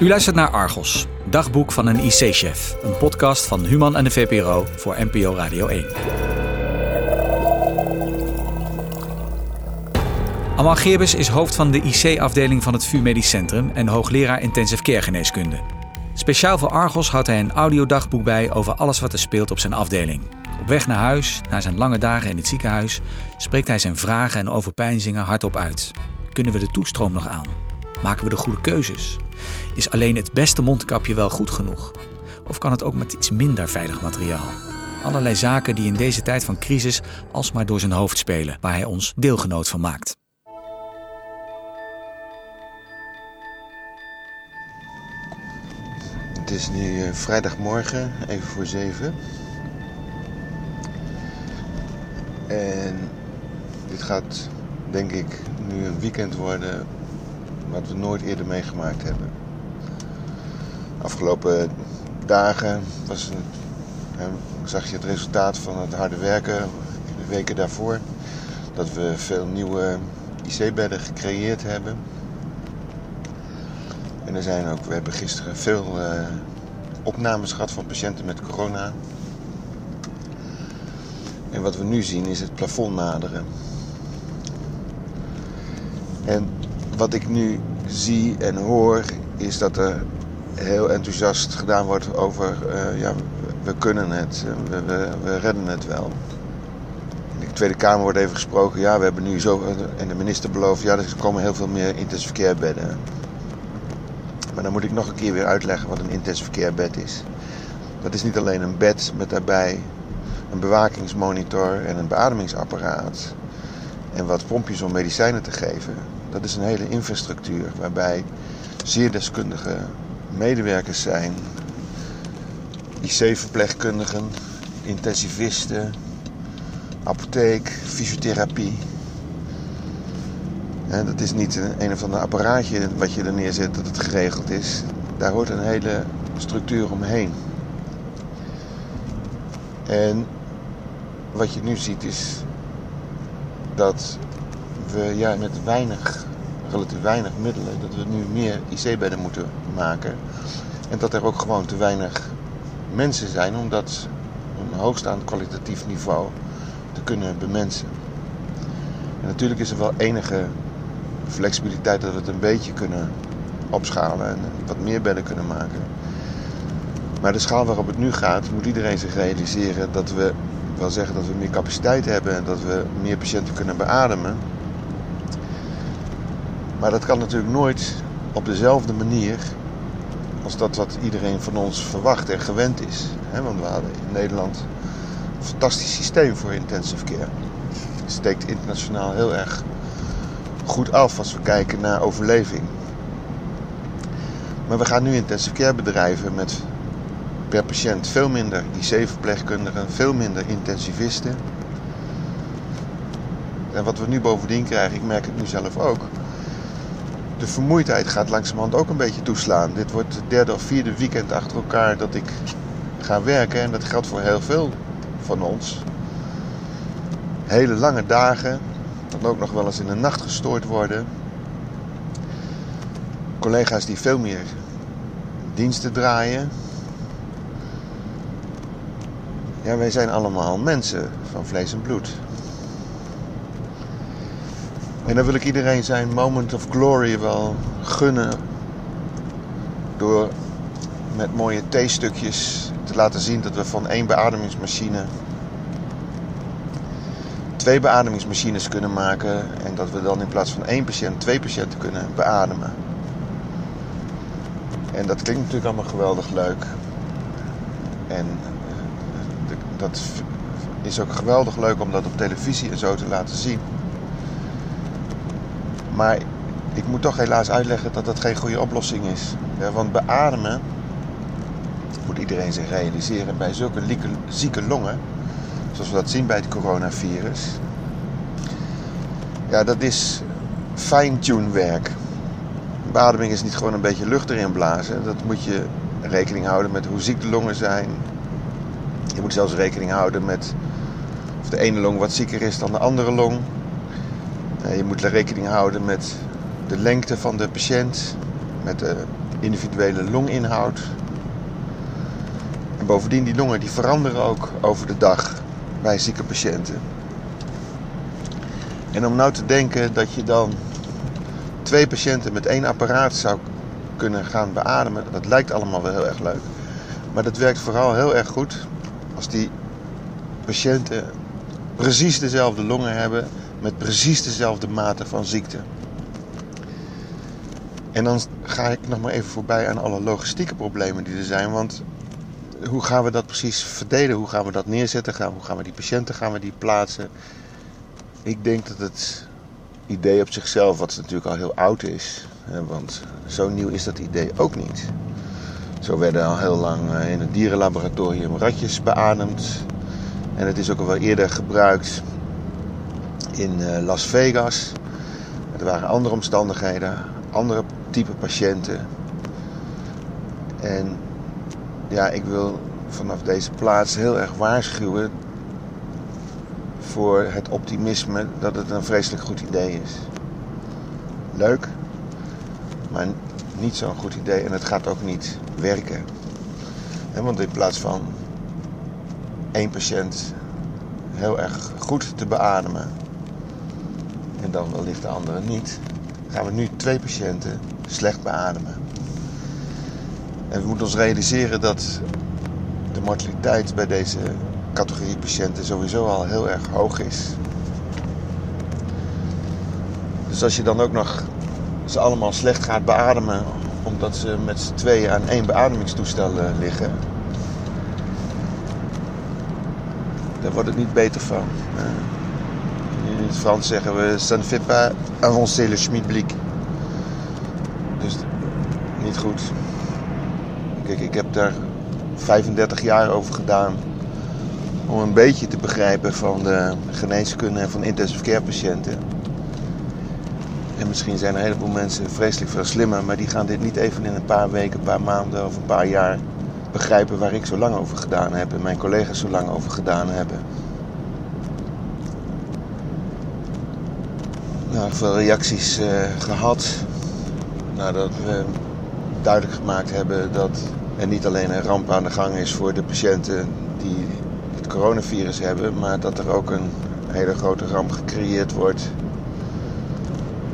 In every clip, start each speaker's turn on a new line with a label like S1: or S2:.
S1: U luistert naar Argos, dagboek van een IC-chef. Een podcast van Human en de VPRO voor NPO Radio 1. Amal Geerbes is hoofd van de IC-afdeling van het VU Medisch Centrum en hoogleraar intensive care geneeskunde. Speciaal voor Argos houdt hij een audiodagboek bij over alles wat er speelt op zijn afdeling. Op weg naar huis, na zijn lange dagen in het ziekenhuis, spreekt hij zijn vragen en overpeinzingen hardop uit. Kunnen we de toestroom nog aan? Maken we de goede keuzes? Is alleen het beste mondkapje wel goed genoeg? Of kan het ook met iets minder veilig materiaal? Allerlei zaken die in deze tijd van crisis alsmaar door zijn hoofd spelen, waar hij ons deelgenoot van maakt.
S2: Het is nu eh, vrijdagmorgen, even voor zeven. En dit gaat, denk ik, nu een weekend worden wat we nooit eerder meegemaakt hebben. Afgelopen dagen was hè, zag je het resultaat van het harde werken de weken daarvoor. Dat we veel nieuwe IC-bedden gecreëerd hebben. En er zijn ook, we hebben gisteren veel eh, opnames gehad van patiënten met corona. En wat we nu zien is het plafond naderen. En wat ik nu zie en hoor is dat er heel enthousiast gedaan wordt over, uh, ja, we kunnen het, we, we, we, redden het wel. In de Tweede Kamer wordt even gesproken, ja, we hebben nu zo, en de minister belooft, ja, er komen heel veel meer intensive care bedden. Maar dan moet ik nog een keer weer uitleggen wat een intensive care bed is. Dat is niet alleen een bed met daarbij een bewakingsmonitor en een beademingsapparaat. En wat pompjes om medicijnen te geven. Dat is een hele infrastructuur waarbij zeer deskundige medewerkers zijn. IC-verpleegkundigen, intensivisten, apotheek, fysiotherapie. En dat is niet een, een of ander apparaatje wat je er neerzet dat het geregeld is. Daar hoort een hele structuur omheen. En wat je nu ziet is dat we ja, met weinig, relatief weinig middelen, dat we nu meer IC-bedden moeten maken. En dat er ook gewoon te weinig mensen zijn om dat een hoogstaand kwalitatief niveau te kunnen bemensen. En natuurlijk is er wel enige flexibiliteit dat we het een beetje kunnen opschalen en wat meer bedden kunnen maken. Maar de schaal waarop het nu gaat, moet iedereen zich realiseren dat we wel zeggen dat we meer capaciteit hebben en dat we meer patiënten kunnen beademen. Maar dat kan natuurlijk nooit op dezelfde manier als dat wat iedereen van ons verwacht en gewend is. Want we hadden in Nederland een fantastisch systeem voor intensive care. Het steekt internationaal heel erg goed af als we kijken naar overleving. Maar we gaan nu intensive care bedrijven met per patiënt veel minder IC-verpleegkundigen, veel minder intensivisten. En wat we nu bovendien krijgen, ik merk het nu zelf ook. De vermoeidheid gaat langzamerhand ook een beetje toeslaan. Dit wordt het derde of vierde weekend achter elkaar dat ik ga werken. En dat geldt voor heel veel van ons. Hele lange dagen. Dan ook nog wel eens in de nacht gestoord worden. Collega's die veel meer diensten draaien. Ja, wij zijn allemaal mensen van vlees en bloed. En dan wil ik iedereen zijn moment of glory wel gunnen. Door met mooie theestukjes te laten zien dat we van één beademingsmachine twee beademingsmachines kunnen maken. En dat we dan in plaats van één patiënt twee patiënten kunnen beademen. En dat klinkt natuurlijk allemaal geweldig leuk. En dat is ook geweldig leuk om dat op televisie en zo te laten zien. Maar ik moet toch helaas uitleggen dat dat geen goede oplossing is. want beademen, moet iedereen zich realiseren, bij zulke zieke longen, zoals we dat zien bij het coronavirus. Ja, dat is fine-tune werk. Beademing is niet gewoon een beetje lucht erin blazen. Dat moet je rekening houden met hoe ziek de longen zijn, je moet zelfs rekening houden met of de ene long wat zieker is dan de andere long. Je moet rekening houden met de lengte van de patiënt, met de individuele longinhoud. En bovendien, die longen die veranderen ook over de dag bij zieke patiënten. En om nou te denken dat je dan twee patiënten met één apparaat zou kunnen gaan beademen, dat lijkt allemaal wel heel erg leuk. Maar dat werkt vooral heel erg goed als die patiënten precies dezelfde longen hebben met precies dezelfde mate van ziekte. En dan ga ik nog maar even voorbij aan alle logistieke problemen die er zijn. Want hoe gaan we dat precies verdelen? Hoe gaan we dat neerzetten? Hoe gaan we die patiënten gaan we die plaatsen? Ik denk dat het idee op zichzelf, wat natuurlijk al heel oud is, want zo nieuw is dat idee ook niet. Zo werden al heel lang eh, in het dierenlaboratorium ratjes beademd. En het is ook al wel eerder gebruikt in eh, Las Vegas. Er waren andere omstandigheden, andere type patiënten. En ja, ik wil vanaf deze plaats heel erg waarschuwen voor het optimisme dat het een vreselijk goed idee is. Leuk, maar niet zo'n goed idee en het gaat ook niet werken. want in plaats van één patiënt heel erg goed te beademen en dan wellicht de andere niet, gaan we nu twee patiënten slecht beademen. En we moeten ons realiseren dat de mortaliteit bij deze categorie patiënten sowieso al heel erg hoog is. Dus als je dan ook nog ze allemaal slecht gaat beademen omdat ze met z'n tweeën aan één beademingstoestel eh, liggen, daar wordt het niet beter van. Het Frans zeggen we, ça ne fait pas avancer le schmidblik. Dus niet goed. Kijk, ik heb daar 35 jaar over gedaan om een beetje te begrijpen van de geneeskunde en van intensive care patiënten. En misschien zijn er een heleboel mensen vreselijk veel slimmer, maar die gaan dit niet even in een paar weken, een paar maanden of een paar jaar begrijpen waar ik zo lang over gedaan heb en mijn collega's zo lang over gedaan hebben. Nou, veel reacties uh, gehad nadat we duidelijk gemaakt hebben dat er niet alleen een ramp aan de gang is voor de patiënten die het coronavirus hebben, maar dat er ook een hele grote ramp gecreëerd wordt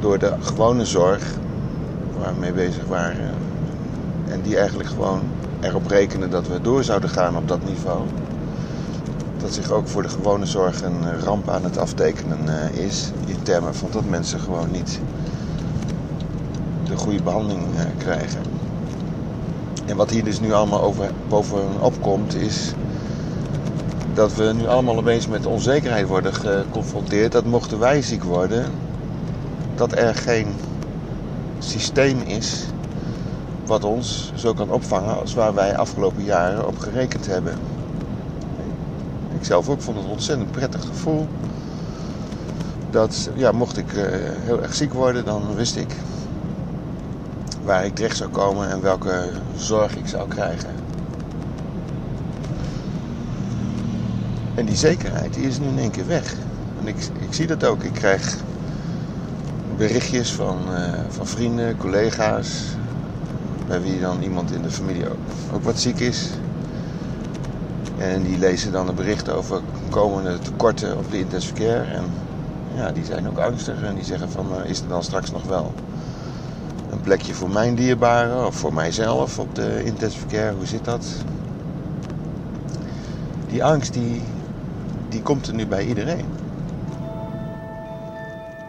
S2: door de gewone zorg waar we mee bezig waren. En die eigenlijk gewoon erop rekenen dat we door zouden gaan op dat niveau. Dat zich ook voor de gewone zorg een ramp aan het aftekenen eh, is. In termen van dat mensen gewoon niet de goede behandeling eh, krijgen. En wat hier dus nu allemaal over, bovenop komt, is dat we nu allemaal opeens met onzekerheid worden geconfronteerd. Dat mochten wij ziek worden, dat er geen systeem is wat ons zo kan opvangen als waar wij afgelopen jaren op gerekend hebben. Zelf ook vond het ontzettend prettig gevoel. Dat ja, mocht ik uh, heel erg ziek worden, dan wist ik waar ik terecht zou komen en welke zorg ik zou krijgen. En die zekerheid is nu in één keer weg. En ik, ik zie dat ook. Ik krijg berichtjes van, uh, van vrienden, collega's, bij wie dan iemand in de familie ook, ook wat ziek is. En die lezen dan een bericht over komende tekorten op de intensive care. En ja, die zijn ook angstig en die zeggen van, uh, is er dan straks nog wel een plekje voor mijn dierbaren of voor mijzelf op de intensive care? Hoe zit dat? Die angst die, die komt er nu bij iedereen.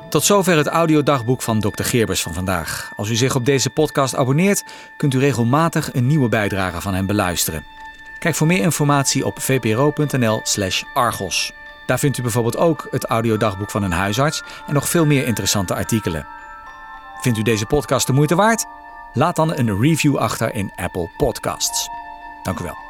S1: Tot zover het audiodagboek van Dr. Geerbers van vandaag. Als u zich op deze podcast abonneert, kunt u regelmatig een nieuwe bijdrage van hem beluisteren. Kijk voor meer informatie op vpro.nl/slash argos. Daar vindt u bijvoorbeeld ook het audiodagboek van een huisarts en nog veel meer interessante artikelen. Vindt u deze podcast de moeite waard? Laat dan een review achter in Apple Podcasts. Dank u wel.